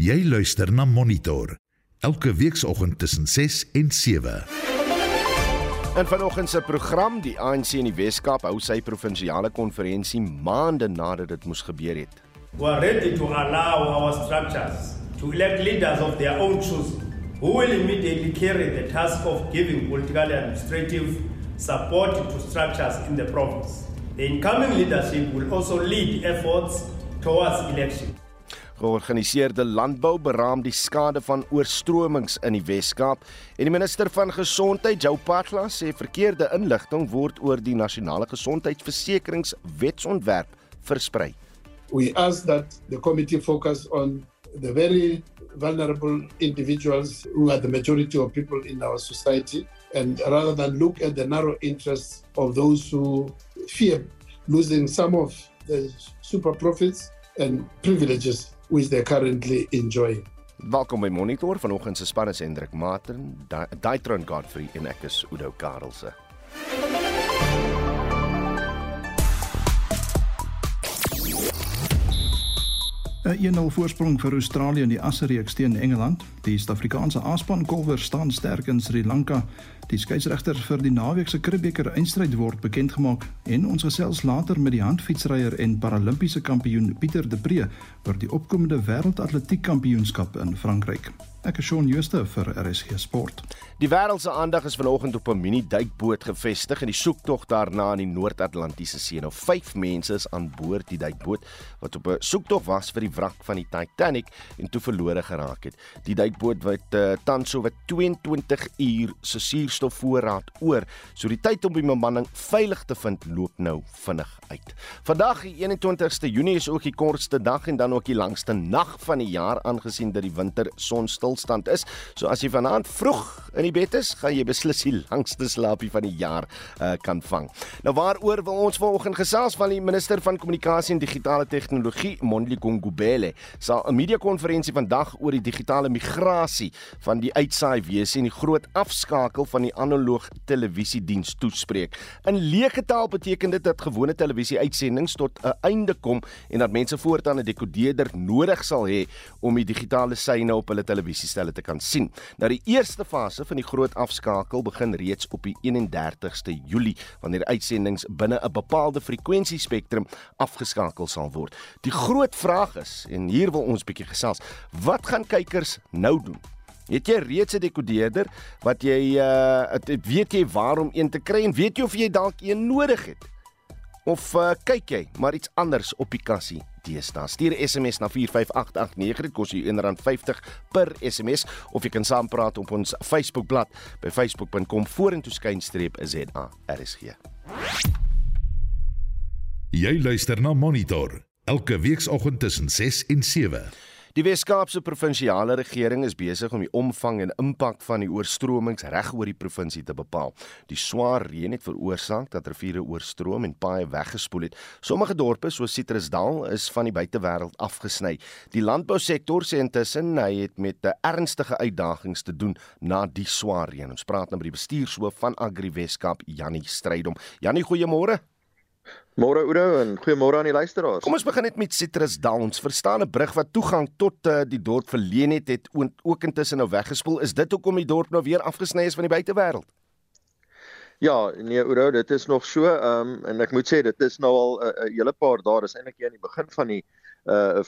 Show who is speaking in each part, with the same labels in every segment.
Speaker 1: Jy luister na Monitor elke weekoggend tussen 6 en 7.
Speaker 2: En vanoggend se program, die ANC in die Wes-Kaap hou sy provinsiale konferensie maande nadat dit moes gebeur het.
Speaker 3: We are ready to allow our structures to elect leaders of their own choosing who will immediately carry the task of giving political and administrative support to structures in the province. The incoming leadership will also lead efforts towards election.
Speaker 2: Georganiseerde landbou beraam die skade van oorstromings in die Wes-Kaap en die minister van gesondheid, Jou Patla, sê verkeerde inligting word oor die nasionale gesondheidsversekeringswetsontwerp versprei.
Speaker 4: We ask that the committee focus on the very vulnerable individuals who are the majority of people in our society and rather than look at the narrow interests of those who fear losing some of the super profits and privileges which they currently enjoy.
Speaker 2: Welkom by Monitor vanoggend se span is Hendrik Martin, Daitron Godfrey en ek is Udo Karelse.
Speaker 5: Uh, 'n 1-0 voorsprong vir Australië in die asreeks teen Engeland. Die Suid-Afrikaanse A-span kolwer staan sterk in Sri Lanka. Die skeieregter vir die naweek se Kribbeeker eindstryd word bekend gemaak en ons gesels later met die handfietsryer en paralimpiese kampioen Pieter De Pre oor die opkomende wêreldatletiek kampioenskap in Frankryk. Ek is Shaun Schuster vir RSG Sport.
Speaker 2: Die wêreld se aandag is vanoggend op 'n mini-duikboot gevestig in die soektog daarna in die Noord-Atlantiese See. Nou 5 mense is aan boord die duikboot wat op 'n soektog was vir die wrak van die Titanic en toe verlore geraak het. Die duikboot het uh, tans so wat 22 uur se suurstofvoorraad oor, so die tyd om die bemanning veilig te vind loop nou vinnig uit. Vandag, die 21ste Junie, is ook die kortste dag en dan ook die langste nag van die jaar aangesien dat die winter sonstilstand is. So as jy vanaand vroeg in die bed is, gaan jy beslis die langste slaapie van die jaar uh, kan vang. Nou waaroor wil ons vanoggend gesels van die minister van kommunikasie en digitale tegnologie, Mondli Gungubele, sal 'n media konferensie vandag oor die digitale migrasie van die uitsaai wese en die groot afskakel van die analoog televisiediens toespreek. In leuke taal beteken dit dat gewone televisie-uitsendings tot 'n einde kom en dat mense voortaan 'n dekodeerder nodig sal hê om die digitale syne op hulle televisiestelle te kan sien. Nou die eerste fase van die groot afskakel begin reeds op die 31ste Julie wanneer uitsendings binne 'n bepaalde frekwensie-spektrum afgeskakel sal word. Die groot vraag is en hier wil ons bietjie gesels, wat gaan kykers nou doen? Het jy reeds 'n dekodeerder wat jy uh weet jy waarom een te kry en weet jy of jy dalk een nodig het? Of uh, kyk jy maar iets anders op die kassie deesdae? Stuur SMS na 45889 dit kos jou R1.50 per SMS of jy kan saampraat op ons Facebookblad by facebook.com vorentoe skynstreep ZARSG.
Speaker 1: Jy luister na Monitor elke weekoggend tussen 6 en 7.
Speaker 2: Die Wes-Kaapse provinsiale regering is besig om die omvang en impak van die oorstromings reg oor die provinsie te bepaal. Die swaar reën het veroorsaak dat riviere oorstroom en paaie weggespoel het. Sommige dorpe soos Citrusdal is van die buitewêreld afgesny. Die landbousektor sê intussen hy het met ernstige uitdagings te doen na die swaar reën. Ons praat nou met die bestuurshoof van Agri Wes-Kaap, Jannie Strydom. Jannie, goeiemôre.
Speaker 6: Môre Oudo en goeiemôre aan die luisteraars.
Speaker 2: Kom ons begin net met Citrus Downs. Verstaan 'n brug wat toegang tot uh, die dorp verleen het, het ook intussen nou weggespoel. Is dit hoekom die dorp nou weer afgesny is van die buitewêreld?
Speaker 6: Ja, nee Oudo, dit is nog so. Ehm um, en ek moet sê dit is nou al 'n uh, uh, hele paar dae, dis eintlik hier aan die begin van die uh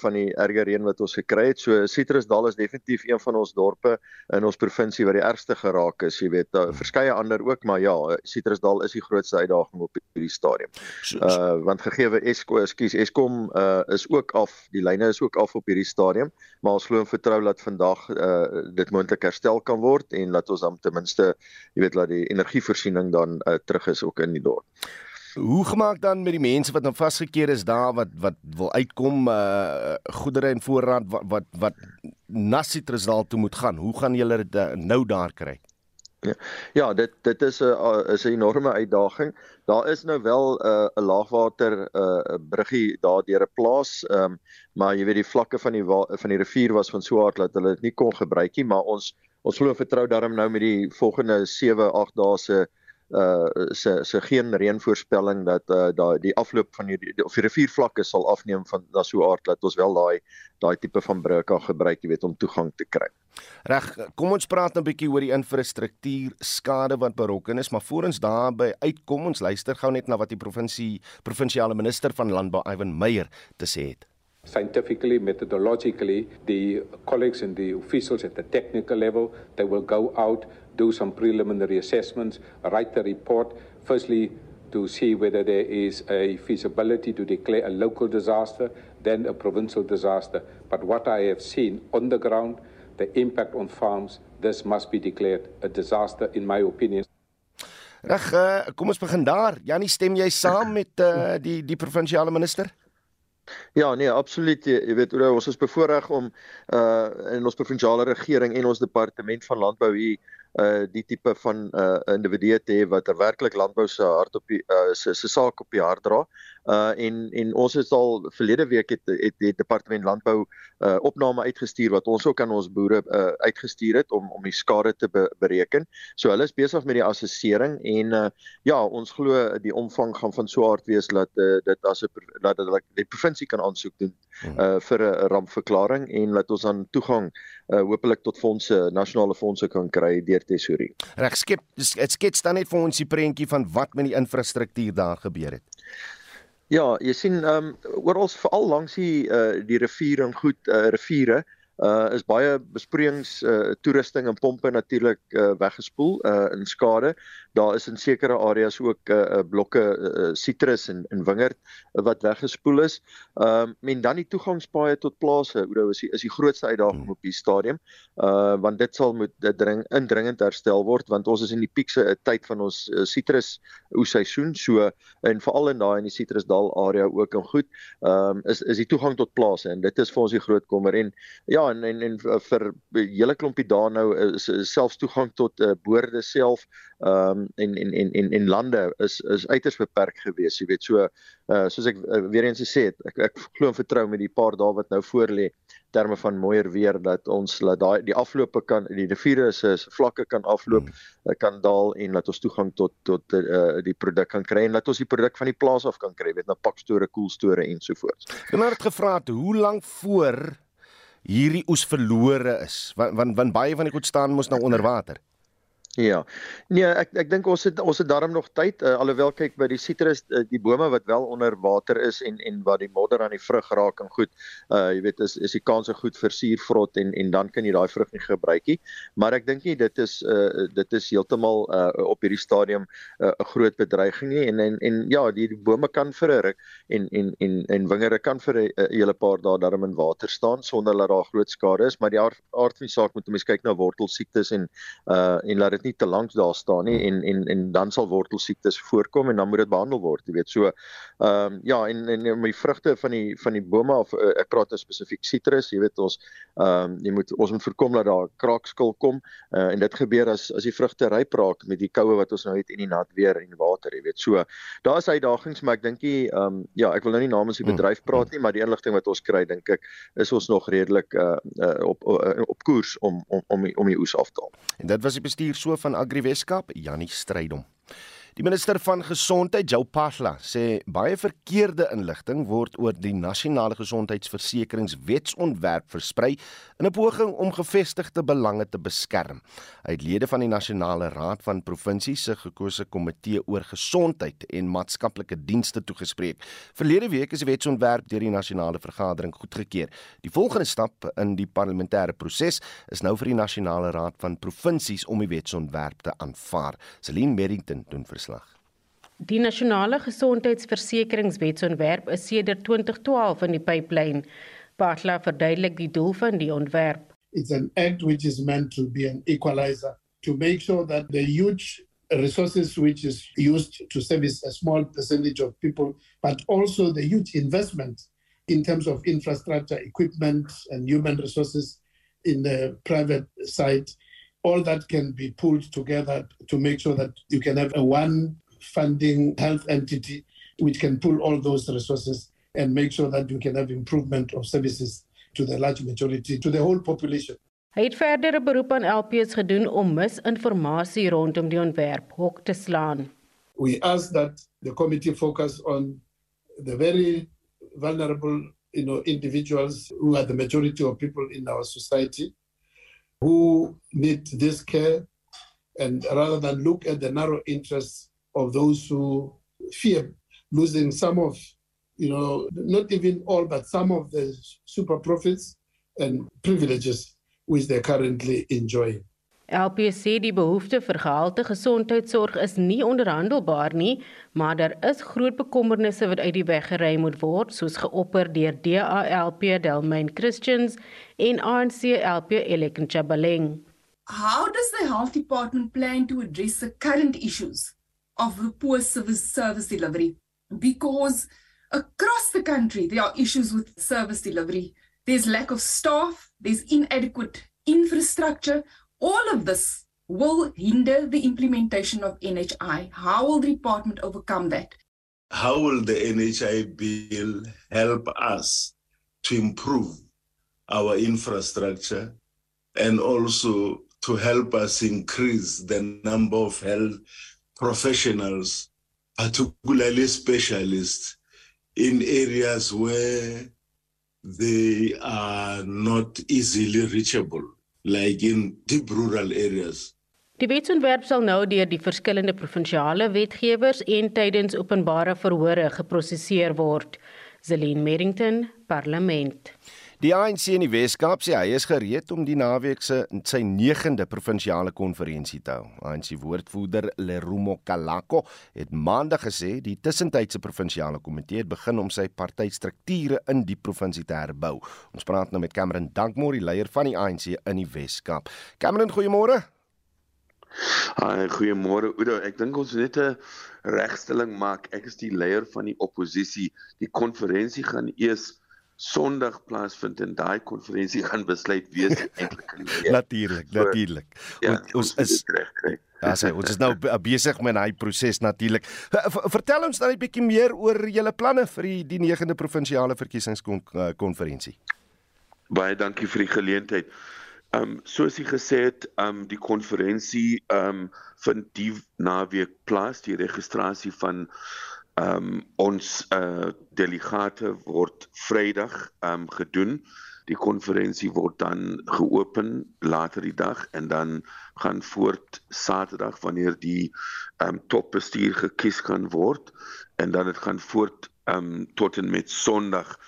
Speaker 6: van die erge reën wat ons gekry het. So Citrusdal is definitief een van ons dorpe in ons provinsie wat die ergste geraak is. Jy weet, uh, verskeie ander ook, maar ja, Citrusdal is die grootste uitdaging op hierdie stadium. Uh want gegeewe Eskom, ekskuus, Eskom uh is ook af. Die lyne is ook af op hierdie stadium, maar ons glo en vertrou dat vandag uh dit moontlik herstel kan word en dat ons dan ten minste, jy weet, laat die energievoorsiening dan uh, terug is ook in die dorp.
Speaker 2: Hoe gemaak dan met die mense wat nou vasgekeer is daar wat wat wil uitkom uh goedere en voorraad wat wat, wat na Citrusdal toe moet gaan? Hoe gaan julle dit uh, nou daar kry?
Speaker 6: Ja, ja dit dit is 'n is 'n enorme uitdaging. Daar is nou wel 'n uh, 'n laagwater 'n uh, bruggie daar deur 'n plaas, um, maar jy weet die vlakke van die van die rivier was van so hard dat hulle dit nie kon gebruik nie, maar ons ons glo vertrou daarom nou met die volgende 7 8 dae se uh se se geen reënvoorspelling dat uh daai die afloop van die, die of die riviervlakke sal afneem van da so aard dat ons wel daai daai tipe van breuke gebruik, jy weet, om toegang te kry.
Speaker 2: Reg, kom ons praat 'n bietjie oor die infrastruktuur skade wat berokken is, maar voor ons daarby uitkom, ons luister gou net na wat die provinsie provinsiale minister van landbou Ivan Meyer te sê het.
Speaker 7: Scientifically, methodologically, the colleagues and the officials at the technical level, they will go out, do some preliminary assessments, write the report, firstly to see whether there is a feasibility to declare a local disaster, then a provincial disaster. But what I have seen on the ground, the impact on farms, this must be declared a disaster in my opinion.
Speaker 2: Reg, uh, kom ons begin daar. Janie, stem jy saam met uh, die die provinsiale minister?
Speaker 6: Ja, nee, absoluut. Jy, jy weet, ons is bevoorreg om uh in ons provinsiale regering en ons departement van landbou hier uh die tipe van uh individue te hê wat er werklik landbou se hart op die uh se se saak op die hart dra. Uh en en ons het al verlede week het het die departement landbou uh opname uitgestuur wat ons ook aan ons boere uh uitgestuur het om om die skade te be, bereken. So hulle is besig met die assessering en uh ja, ons glo die omvang gaan van so hard wees dat uh, dit as 'n dat dit die provinsie kan aansoek doen hmm. uh vir 'n rampverklaring en dat ons dan toegang uh hopelik tot fondse, nasionale fondse kan kry deur tesorie.
Speaker 2: Reg skep dit skets dan net vir ons die prentjie van wat met die infrastruktuur daar gebeur het.
Speaker 6: Ja, jy sien ehm um, oral veral langs die uh die riviere en goed uh riviere uh is baie besproeiings uh toerusting en pompe natuurlik uh weggespoel uh in skade. Daar is in sekere areas ook uh, uh blokke sitrus uh, en en wingerd uh, wat weggespoel is. Ehm uh, en dan die toegangspaaie tot plase, oor is die, is die grootste uitdaging hmm. op die stadium. Uh want dit sal moet dit dring indringend herstel word want ons is in die piekse uh, tyd van ons sitrus uh, oesseisoen. So en veral in daai in die sitrusdal area ook en goed. Ehm um, is is die toegang tot plase en dit is vir ons die groot kommer en ja en en, en vir hele klompie daar nou is, is selfs toegang tot uh, boorde self ehm um, en, en en en en lande is is uiters beperk gewees jy weet so uh, soos ek uh, weer eens gesê het ek ek glo en vertrou met die paar dae wat nou voor lê terme van mooier weer dat ons laat daai die afloope kan die riviere se vlakke kan afloop hmm. kan daal en dat ons toegang tot tot uh, die produk kan kry en dat ons die produk van die plaas af kan kry weet na pakstore koelstore ensovoorts.
Speaker 2: Ek het gevra hoe lank voor hierdie oes verlore is want want, want baie van die goed staan mos nou onder water.
Speaker 6: Ja. Nee, ek ek dink ons het ons het darm nog tyd uh, alhoewel kyk by die sitrus uh, die bome wat wel onder water is en en wat die modder aan die vrug raak en goed. Uh jy weet is is die kans se goed vir suurvrot en en dan kan jy daai vrug nie gebruik nie. Maar ek dink nie dit is uh dit is heeltemal uh op hierdie stadium 'n uh, groot bedreiging nie en en en ja, die, die bome kan vir 'n ruk en en en en wingerde kan vir 'n hele paar dae darm in water staan sonder dat daar groot skade is, maar die aard, aard van die saak moet mense kyk na wortelsiektes en uh en laat dit nie te lank daar staan nie en en en dan sal wortelsiektes voorkom en dan moet dit behandel word jy weet. So ehm um, ja en en om die vrugte van die van die bome of uh, ek praat nou spesifiek sitrus jy weet ons ehm um, jy moet ons moet voorkom dat daar kraakskil kom uh, en dit gebeur as as die vrugte ryp raak met die koue wat ons nou het en die nat weer en water jy weet. So daar is uitdagings maar ek dink jy ehm um, ja ek wil nou nie namens die bedryf mm, praat mm. nie maar die inligting wat ons kry dink ek is ons nog redelik uh, uh, op uh, op koers om om om die, om die oes af te haal.
Speaker 2: En dit was die bestuur so van Agri Weskaap, Jannie Strydom. Die minister van Gesondheid, Jou Pasla, sê baie verkeerde inligting word oor die nasionale gesondheidsversekeringswetsontwerp versprei in 'n poging om gevestigde belange te beskerm. Hy het lede van die Nasionale Raad van Provinsies se gekose komitee oor gesondheid en maatskaplike dienste toegespreek. Verlede week is die wetsontwerp deur die nasionale vergadering goedgekeur. Die volgende stap in die parlementêre proses is nou vir die Nasionale Raad van Provinsies om die wetsontwerp te aanvaar. Celine Merrington doen vir verslag.
Speaker 8: Die nasionale gesondheidsversekeringswetsontwerp is sedert 2012 in die pipeline. Patla verduidelik die doel van die ontwerp.
Speaker 4: It's an act which is meant to be an equalizer to make sure that the huge resources which is used to service a small percentage of people but also the huge investment in terms of infrastructure equipment and human resources in the private side all that can be pulled together to make sure that you can have a one funding health entity which can pull all those resources and make sure that you can have improvement of services to the large majority, to the whole population.
Speaker 8: Hy het verdere beroep aan LPs gedoen om misinformasie rondom die ontwerp hok te slaan.
Speaker 4: We ask that the committee focus on the very vulnerable you know individuals who are the majority of people in our society who need this care and rather than look at the narrow interests of those who fear losing some of you know not even all but some of the super profits and privileges which they're currently enjoy.
Speaker 8: LPC die behoefte vir gehalte gesondheidsorg is nie onderhandelbaar nie, maar daar is groot bekommernisse wat uit die weg gery moet word, soos geopper deur DALP Delmain Christians en ANC LP Eleken Chabaleng.
Speaker 9: How does the health department plan to address the current issues of poor service service delivery? Because across the country there are issues with service delivery. There's lack of staff, there's inadequate infrastructure. All of this will hinder the implementation of NHI. How will the department overcome that?
Speaker 10: How will the NHI bill help us to improve our infrastructure and also to help us increase the number of health professionals, particularly specialists, in areas where they are not easily reachable, like in deep rural areas.
Speaker 8: Die wetsontwerp sal nou deur die verskillende provinsiale wetgewers en tydens openbare verhore geprosesseer word. Zelin Merrington, Parlement.
Speaker 2: Die ANC in die Wes-Kaap sê hy is gereed om die naweek se sy 9de provinsiale konferensie te hou. ANC woordvoerder Lerumo Kalako het maandag gesê die tussentydse provinsiale komitee het begin om sy partystrukture in die provinsie te herbou. Ons praat nou met Cameron Dankmore, die leier van die ANC in die Wes-Kaap. Cameron, goeiemôre.
Speaker 11: Haai, goeiemôre Oudo. Ek dink ons net 'n regstelling maak. Ek is die leier van die oppositie. Die konferensie gaan eers Sondag plaasvind en daai konferensie gaan besluit wie is eintlik in die
Speaker 2: Natuurlik, natuurlik.
Speaker 11: Ja,
Speaker 2: ons, ons is. Ja, sê ons is nou besig met daai proses natuurlik. Vertel ons dan 'n bietjie meer oor julle planne vir die, die 9de provinsiale verkiesingskonferensie.
Speaker 11: Baie dankie vir die geleentheid. Um soos jy gesê het, um die konferensie um vind die naweek plaas, die registrasie van Ehm um, ons uh delegate word Vrydag ehm um, gedoen. Die konferensie word dan geopen later die dag en dan gaan voort Saterdag wanneer die ehm um, topbestuur gekies kan word en dan dit gaan voort ehm um, tot en met Sondag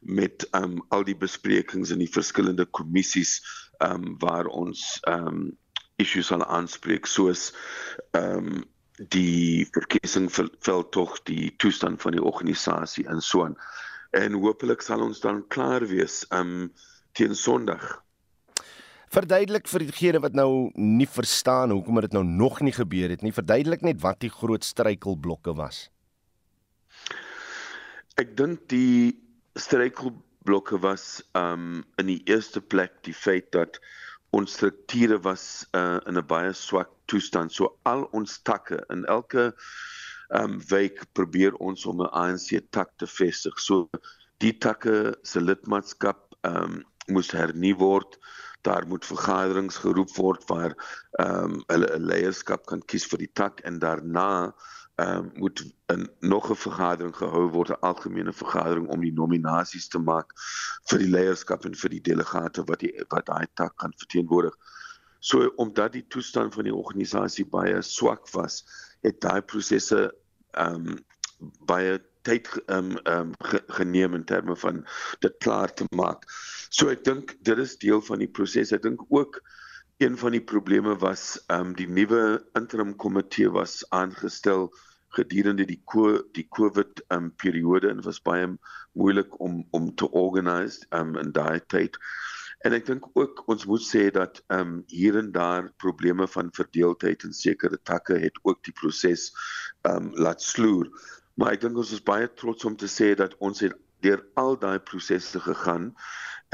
Speaker 11: met ehm um, al die besprekings in die verskillende kommissies ehm um, waar ons ehm um, issues sal aanspreek soos ehm um, die verkiesing vel tog die toestand van die organisasie in so aan. En hopelik sal ons dan klaar wees um teen Sondag.
Speaker 2: Verduidelik vir diegene wat nou nie verstaan hoekom dit nou nog nie gebeur het nie. Verduidelik net wat die groot struikelblokke was.
Speaker 11: Ek dink die struikelblokke was um in die eerste plek die feit dat ons strukture was uh, in 'n baie swak toestand. So al ons takke in elke ehm um, week probeer ons om 'n ANC tak te vestig. So die takke se lidmaatskap ehm um, moes hernu word. Daar moet vergaderings geroep word waar ehm um, hulle 'n leierskap kan kies vir die tak en daarna ehm um, moet 'n nog 'n vergadering gehou word, 'n algemene vergadering om die nominasies te maak vir die leierskap en vir die delegate wat die wat daai tak kan verteenwoordig. So omdat die toestand van die organisasie baie swak was, het daai prosesse ehm um, baie tyd ehm um, ehm geneem in terme van dit klaar te maak. So ek dink dit is deel van die proses. Ek dink ook een van die probleme was ehm um, die nuwe interim komitee was aangestel gedurende die ko die COVID ehm um, periode en was baie moeilik om om te organise ehm um, in daai tyd. En ek dink ook ons moet sê dat ehm um, hier en daar probleme van verdeeldheid in sekere takke het ook die proses ehm um, laat sloer. Maar ek dink ons is baie trots om te sê dat ons het deur al daai prosesse gegaan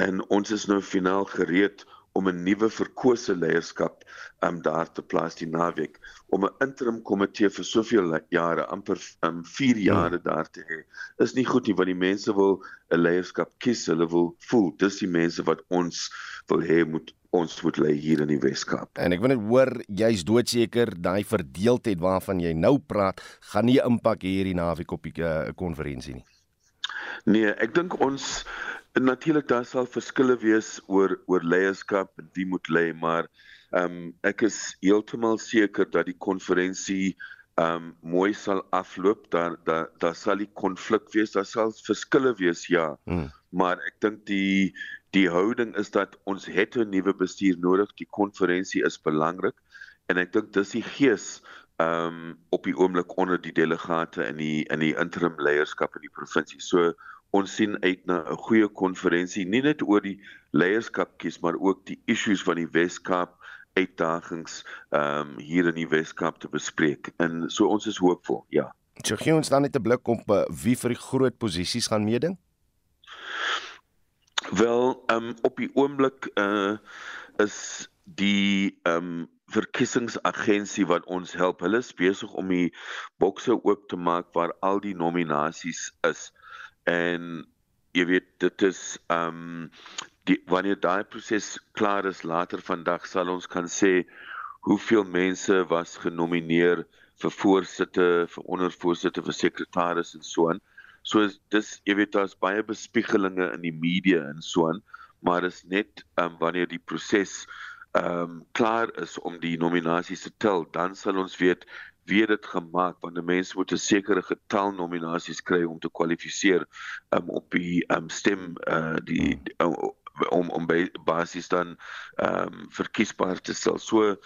Speaker 11: en ons is nou finaal gereed om 'n nuwe verkose leierskap um daar te plaas die naweek om 'n interim komitee vir soveel jare amper um 4 hmm. jare daar te hê is nie goed nie want die mense wil 'n leierskap kies hulle wil voel dis die mense wat ons wil hê moet ons moet lê hier in die Weskaap.
Speaker 2: En ek wil net hoor jy's doodseker daai verdeeldheid waarvan jy nou praat gaan nie impak hierdie naweek op die uh, konferensie nie.
Speaker 11: Nee, ek dink ons natuurlik daar sal verskille wees oor oor leierskap en wie moet lê, maar ehm um, ek is heeltemal seker dat die konferensie ehm um, mooi sal afloop. Daar daar daar sal die konflik wees, daar sal verskille wees, ja. Hmm. Maar ek dink die die houding is dat ons het 'n nuwe bestuur nodig. Die konferensie is belangrik en ek dink dis die gees ehm um, op die oomblik onder die delegate in die in die interim leierskap in die provinsie. So ons sien uit na 'n goeie konferensie nie net oor die leierskap kies maar ook die issues van die Weskaap uitdagings ehm um, hier in die Weskaap te bespreek. En so ons is hoopvol, ja.
Speaker 2: So gee ons dan net 'n blik op uh, wie vir die groot posisies gaan meeding?
Speaker 11: Wel, ehm um, op die oomblik uh is die ehm um, verkiesingsagentsie wat ons help. Hulle is besig om die bokse oop te maak waar al die nominasies is. En jy weet dit is ehm um, die wanneer daai proses klaar is later vandag sal ons kan sê hoeveel mense was genomineer vir voorsitter, vir ondervoorsitter, vir sekretaris en so aan. So dis jy weet daar's baie bespiegelinge in die media en so aan, maar is net um, wanneer die proses ehm um, klaar is om die nominasies te tel, dan sal ons weet wie dit gemaak want die mense moet 'n sekere getal nominasies kry om te kwalifiseer um, op die um, stem uh, die uh, om om basies dan ehm um, verkiesbaar te stel. So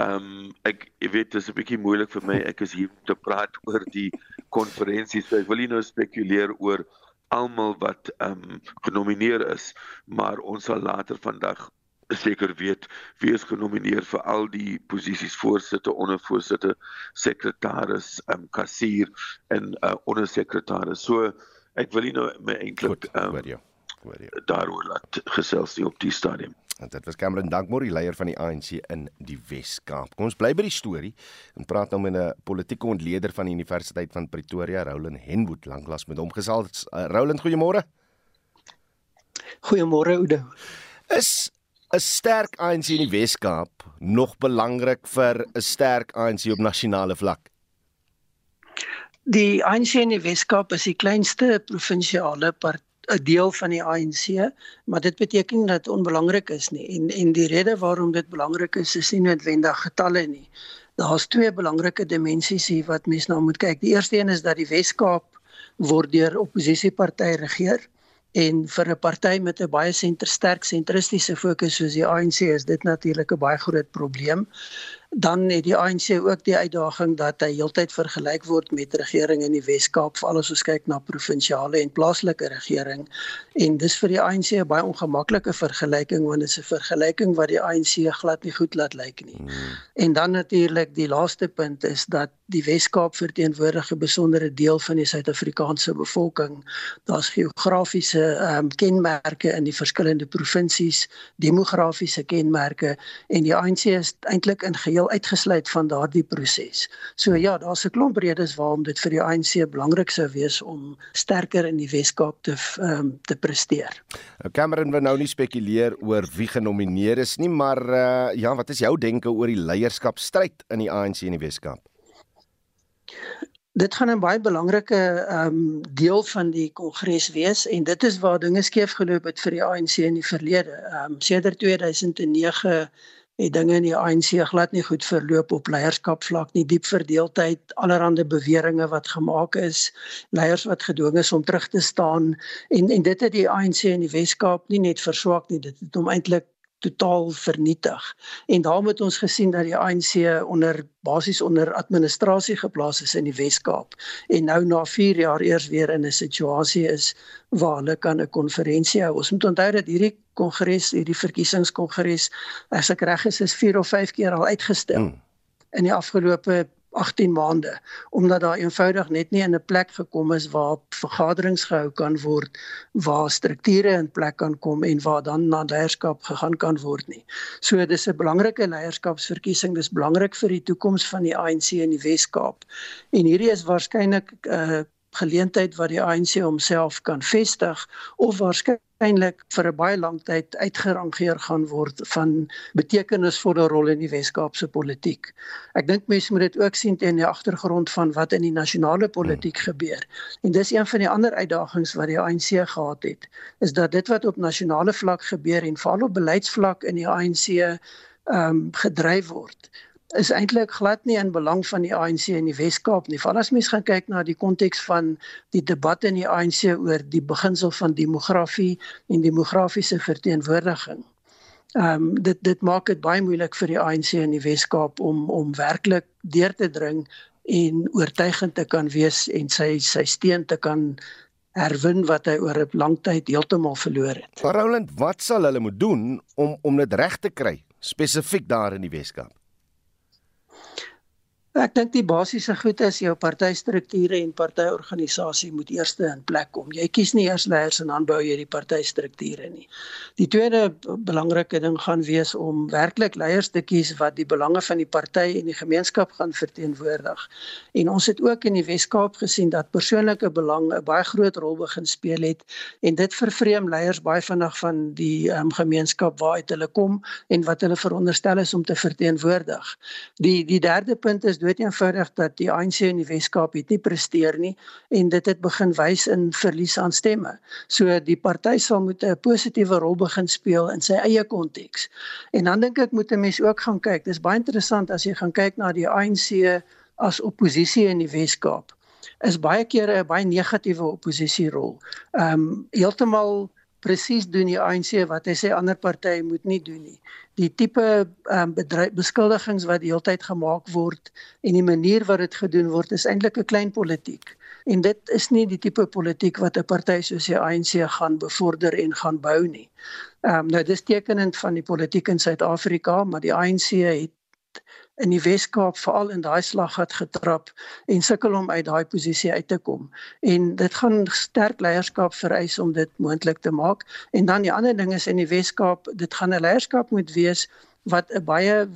Speaker 11: Ehm um, ek ek weet dit is 'n bietjie moeilik vir my. Ek is hier om te praat oor die konferensie. So ek wil nie nou spekuleer oor almal wat ehm um, genomineer is, maar ons sal later vandag seker weet wie is genomineer vir al die posisies voorsitter, ondervoorsitter, sekretaris, ehm um, kassier en uh, ondersekretaris. So ek wil nie nou my eintlik ehm um, daaroor laat gesels nie op die stadium.
Speaker 2: En dit was Cameron Dankmore, die leier van die ANC in die Wes-Kaap. Kom ons bly by die storie en praat nou met 'n politieke ontleder van die Universiteit van Pretoria, Roland Henwood, lanklaas met hom gesels. Uh, Roland, goeiemôre.
Speaker 12: Goeiemôre, Oude.
Speaker 2: Is 'n sterk ANC in die Wes-Kaap nog belangrik vir 'n sterk ANC op nasionale vlak?
Speaker 12: Die ANC in die Wes-Kaap is die kleinste provinsiale party 'n deel van die ANC, maar dit beteken nie dat dit onbelangrik is nie. En en die rede waarom dit belangrik is, is nie noodwendig getalle nie. Daar's twee belangrike dimensies hier wat mense na moet kyk. Die eerste een is dat die Wes-Kaap word deur oppositiepartye regeer en vir 'n party met 'n baie senter sterk sentristiese fokus soos die ANC is dit natuurlik 'n baie groot probleem dan het die ANC ook die uitdaging dat hy heeltyd vergelyk word met regering in die Wes-Kaap veral as ons kyk na provinsiale en plaaslike regering en dis vir die ANC 'n baie ongemaklike vergelyking want dit is 'n vergelyking wat die ANC glad nie goed laat lyk nie. Hmm. En dan natuurlik die laaste punt is dat die Wes-Kaap verteenwoordig 'n besondere deel van die Suid-Afrikaanse bevolking. Daar's geografiese ehm um, kenmerke in die verskillende provinsies, demografiese kenmerke en die ANC is eintlik in geheel uitgesluit van daardie proses. So ja, daar's 'n klomp redes waarom dit vir die ANC belangrik sou wees om sterker in die Wes-Kaap te ehm um, te presteer.
Speaker 2: Nou Cameron wil nou nie spekuleer oor wie genomineer is nie, maar uh, ja, wat is jou denke oor die leierskapstryd in die ANC in die Wes-Kaap?
Speaker 12: Dit gaan 'n baie belangrike ehm um, deel van die kongres wees en dit is waar dinge skeef geloop het vir die ANC in die verlede. Ehm um, sedert 2009 het dinge in die ANC glad nie goed verloop op leierskapvlak nie, diep verdeeldheid, allerlei beweringe wat gemaak is, leiers wat gedwing is om terug te staan en en dit het die ANC in die Wes-Kaap nie net verswak nie, dit het hom eintlik totaal vernietig. En daarom het ons gesien dat die ANC onder basies onder administrasie geplaas is in die Wes-Kaap en nou na 4 jaar eers weer in 'n situasie is waar hulle kan 'n konferensie hou. Ons moet onthou dat hierdie kongres, hierdie verkiesingskongres, as ek reg is, is 4 of 5 keer al uitgestel. Hmm. In die afgelope 18 maande omdat daar eenvoudig net nie in 'n plek gekom is waar vergaderings gehou kan word waar strukture in plek kan kom en waar dan na leierskap gegaan kan word nie. So dis 'n belangrike leierskapsverkiesing, dis belangrik vir die toekoms van die ANC in die Wes-Kaap. En hierdie is waarskynlik 'n uh, geleentheid waar die ANC homself kan vestig of waarskynlik vir 'n baie lang tyd uitgerangeer gaan word van betekenisvolle rol in die Wes-Kaapse politiek. Ek dink mense moet dit ook sien teen die agtergrond van wat in die nasionale politiek hmm. gebeur. En dis een van die ander uitdagings wat die ANC gehad het, is dat dit wat op nasionale vlak gebeur en veral op beleidsvlak in die ANC ehm um, gedryf word is eintlik glad nie in belang van die ANC in die Wes-Kaap nie. Veral as mens gaan kyk na die konteks van die debat in die ANC oor die beginsel van demografie en demografiese verteenwoordiging. Ehm um, dit dit maak dit baie moeilik vir die ANC in die Wes-Kaap om om werklik deur te dring en oortuigend te kan wees en sy sy steen te kan herwin wat hy oor 'n lang tyd heeltemal verloor het.
Speaker 2: Roland, wat sal hulle moet doen om om dit reg te kry spesifiek daar in die Wes-Kaap?
Speaker 12: Ek dink die basiese goed is jou partystrukture en partyorganisasie moet eers in plek kom. Jy kies nie eers leiers en dan bou jy die partystrukture nie. Die tweede belangrike ding gaan wees om werklik leiers te kies wat die belange van die party en die gemeenskap gaan verteenwoordig. En ons het ook in die Wes-Kaap gesien dat persoonlike belang 'n baie groot rol begin speel het en dit vervreem leiers baie vinnig van die um, gemeenskap waaruit hulle kom en wat hulle veronderstel is om te verteenwoordig. Die die derde punt is dood eenvoudig dat die ANC in die Wes-Kaap het nie presteer nie en dit het begin wys in verlies aan stemme. So die party sal moet 'n positiewe rol begin speel in sy eie konteks. En dan dink ek moet 'n mens ook gaan kyk. Dis baie interessant as jy gaan kyk na die ANC as oppositie in die Wes-Kaap. Is baie kere 'n baie negatiewe oppositierol. Ehm um, heeltemal presies doen die ANC wat hy sê ander partye moet nie doen nie. Die tipe um, beskuldigings wat die hele tyd gemaak word en die manier wat dit gedoen word is eintlik 'n klein politiek. En dit is nie die tipe politiek wat 'n party soos die ANC gaan bevorder en gaan bou nie. Ehm um, nou dis tekenend van die politiek in Suid-Afrika, maar die ANC het in die Wes-Kaap veral in daai slaggat getrap en sukkel om uit daai posisie uit te kom. En dit gaan sterk leierskap vereis om dit moontlik te maak. En dan die ander ding is in die Wes-Kaap, dit gaan 'n leierskap moet wees wat 'n baie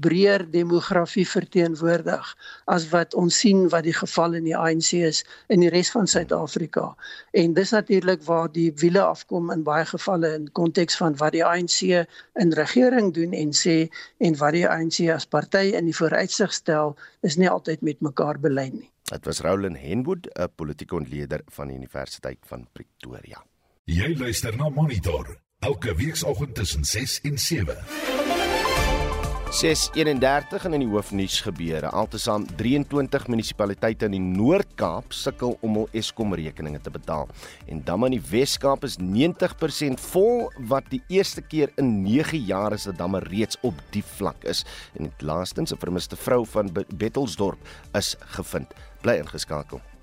Speaker 12: breër demografie verteenwoordig as wat ons sien wat die geval in die ANC is in die res van Suid-Afrika. En dis natuurlik waar die wiele afkom in baie gevalle in konteks van wat die ANC in regering doen en sê en wat die ANC as party in die vooruitsig stel is nie altyd met mekaar belyn nie.
Speaker 2: Dit was Roland Henwood, 'n politieke ontleder van die Universiteit van Pretoria.
Speaker 1: Jy luister na Monitor elke weekoggend tussen 6 en 7.
Speaker 2: 631 en in die hoofnuus gebeure. Altesaam 23 munisipaliteite in die Noord-Kaap sukkel om hul Eskom rekeninge te betaal. En damme in die Wes-Kaap is 90% vol wat die eerste keer in 9 jaar is dat damme reeds op die vlak is. En laastens 'n vermiste vrou van Bettelsdorp is gevind. Bly ingeskakel.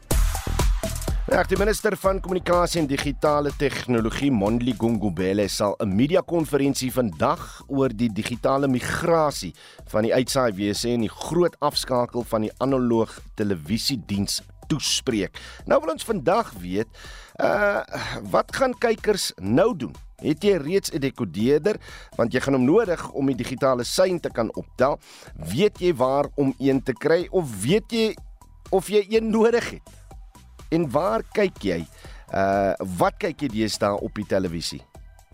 Speaker 2: Ja, die minister van kommunikasie en digitale tegnologie, Mondli Gungubele, sal 'n media-konferensie vandag oor die digitale migrasie van die uitsaaiwese en die groot afskakel van die analoog televisiediens toespreek. Nou wil ons vandag weet, uh wat gaan kykers nou doen? Het jy reeds 'n dekodeerder want jy gaan hom nodig om die digitale sein te kan optel? Weet jy waar om een te kry of weet jy of jy een nodig het? En waar kyk jy? Uh wat kyk jy deesdae op die televisie?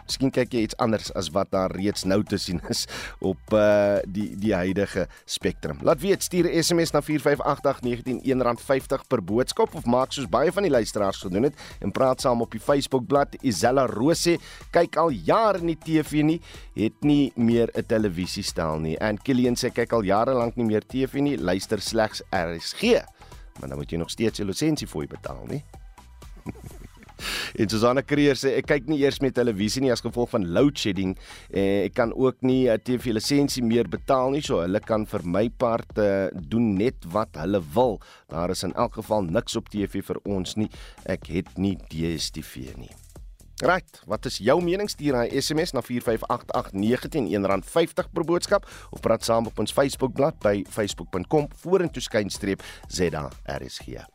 Speaker 2: Miskien kyk jy iets anders as wat daar reeds nou te sien is op uh die die huidige spektrum. Laat weet, stuur 'n SMS na 4589101 R50 per boodskap of maak soos baie van die luisteraars gedoen het en praat saam op die Facebookblad Isella Rose. Kyk al jare nie TV nie, het nie meer 'n televisiestel nie. En Killian sê kyk al jare lank nie meer TV nie, luister slegs RSG maar dan moet jy nog steeds 'n lisensie vir betaal, nie? En Susanna Kreer sê ek kyk nie eers met televisie nie as gevolg van load shedding en eh, ek kan ook nie 'n TV lisensie meer betaal nie so hulle kan vir my part uh, doen net wat hulle wil. Daar is in elk geval niks op TV vir ons nie. Ek het nie DStv nie. Right, wat is jou mening? Stuur hy SMS na 4588910 R50 per boodskap of praat saam op ons Facebookblad by facebook.com vorentoe skynstreep ZARSG.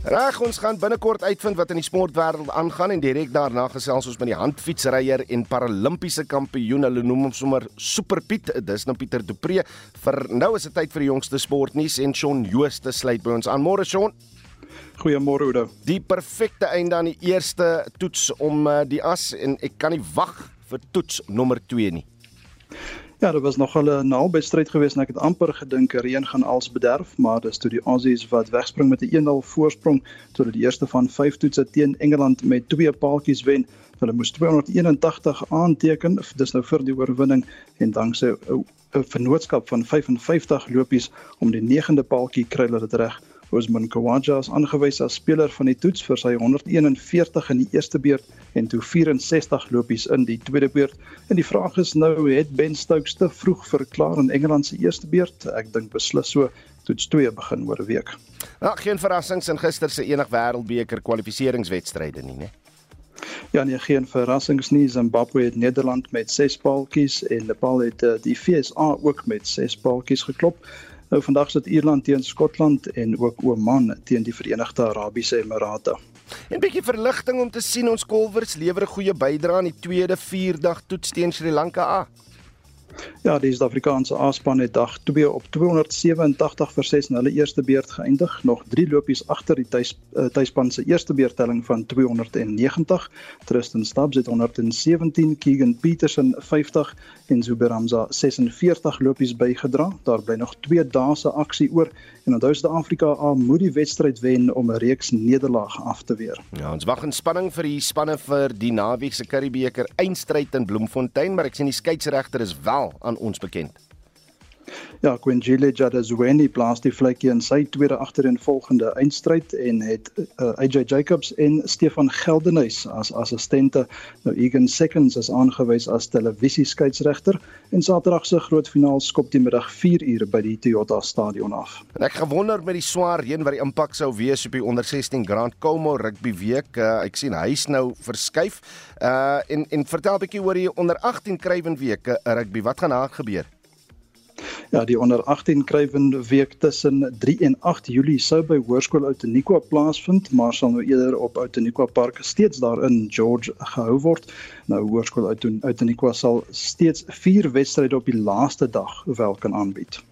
Speaker 2: Reg, ons gaan binnekort uitvind wat in die sportwêreld aangaan en direk daarna gesels ons met die handfietsryer en paralimpiese kampioen. Hulle noem hom sommer Super Piet. Dis nou Pieter Du Preez. Vir nou is dit tyd vir die jongste sportnuus en Shaun Jooste sluit by ons aan. Môre Shaun.
Speaker 5: Goeiemôre Oudo.
Speaker 2: Die perfekte einde aan die eerste toets om uh, die as en ek kan nie wag vir toets nommer 2 nie.
Speaker 5: Ja, dit was nog 'n naby stryd geweest en ek het amper gedink reën gaan als bederf, maar dis toe die Aussies wat wegspring met 'n 1-0 voorsprong toe hulle die eerste van 5 toetse teen Engeland met twee paaltjies wen. Hulle moes 281 aanteken, dis nou vir die oorwinning en dankse 'n vennootskap van 55 lopies om die 9de paaltjie kry hulle dit reg. Osman Kawaja is aangewys as speler van die toets vir sy 141 in die eerste beurt en toe 64 lopies in die tweede beurt. En die vraag is nou, het Ben Stokes te vroeg verklaar in Engeland se eerste beurt? Ek dink beslis so. Toets 2 begin oor 'n week.
Speaker 2: Nou, geen verrassings in gister se enig wêreldbeker kwalifikasiewedstryde nie, né?
Speaker 5: Ja, nee, geen verrassings nie. Zimbabwe het Nederland met 6 paaltjies en Nepal het uh, die FSA ook met 6 paaltjies geklop. Nou vandag sit Ierland teen Skotland en ook Oman teen die Verenigde Arabiese Emirate.
Speaker 2: 'n Bietjie verligting om te sien ons kolwers lewer 'n goeie bydrae aan die tweede vierdag toets teen Sri Lanka. A.
Speaker 5: Ja, die Suid-Afrikaanse A-span het dag 2 op 287 vir 6 in hulle eerste beurt geëindig, nog 3 lopies agter die tuis uh, tuisspan se eerste beurtelling van 290. Tristan Stubbs het 117, Keegan Petersen 50 en Zubair Hamza 46 lopies bygedra. Daar bly nog 2 dae se aksie oor en onthou Suid-Afrika moet die wedstryd wen om 'n reeks nederlaag af te weer.
Speaker 2: Ja, ons wag in spanning vir die spanne vir die naweek se Curriebeeker eindstryd in Bloemfontein, maar ek sien die skeieregter is wel aan ons bekend.
Speaker 5: Ja, Quenjile Jadazweni plaas die vlekkie in sy tweede agtereenvolgende eindstryd en het uh, AJ Jacobs en Stefan Geldenhuys as assistente. Nou Egan Seconds is aangewys as televisie skeieregter en Saterdag se groot finaal skop die middag 4 uur by die Toyota Stadion af.
Speaker 2: En ek gewonder met die swaar reën wat die impak sou wees op die onder 16 Grand Como rugby week. Uh, ek sien hy's nou verskuif. Uh en en vertel 'n bietjie oor die onder 18 Kruiven week rugby. Wat gaan daar gebeur?
Speaker 5: Ja, die onder 18 krywen week tussen 3 en 8 Julie sou by Hoërskool Outeniqua plaasvind, maar sal nou eerder op Outeniqua Park steeds daar in George gehou word. Nou Hoërskool Outeniqua sal steeds 4 wedstryde op die laaste dag wel kan aanbied.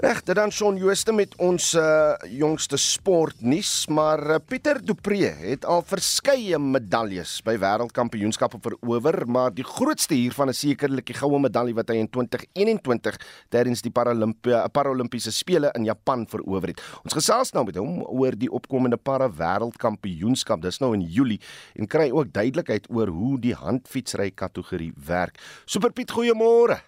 Speaker 2: Reg, dit dan Shaun Jooste met ons uh, jongste sportnuus, maar uh, Pieter Du Preez het al verskeie medaljes by wêreldkampioenskappe verower, maar die grootste hiervan is sekerlik die goue medalje wat hy in 2021 tydens die Paralimpiese Paralimpiese spele in Japan verower het. Ons gesels nou met hom oor die opkomende para wêreldkampioenskap. Dis nou in Julie en kry ook duidelikheid oor hoe die handfietsry kategorie werk. Super Piet, goeiemôre.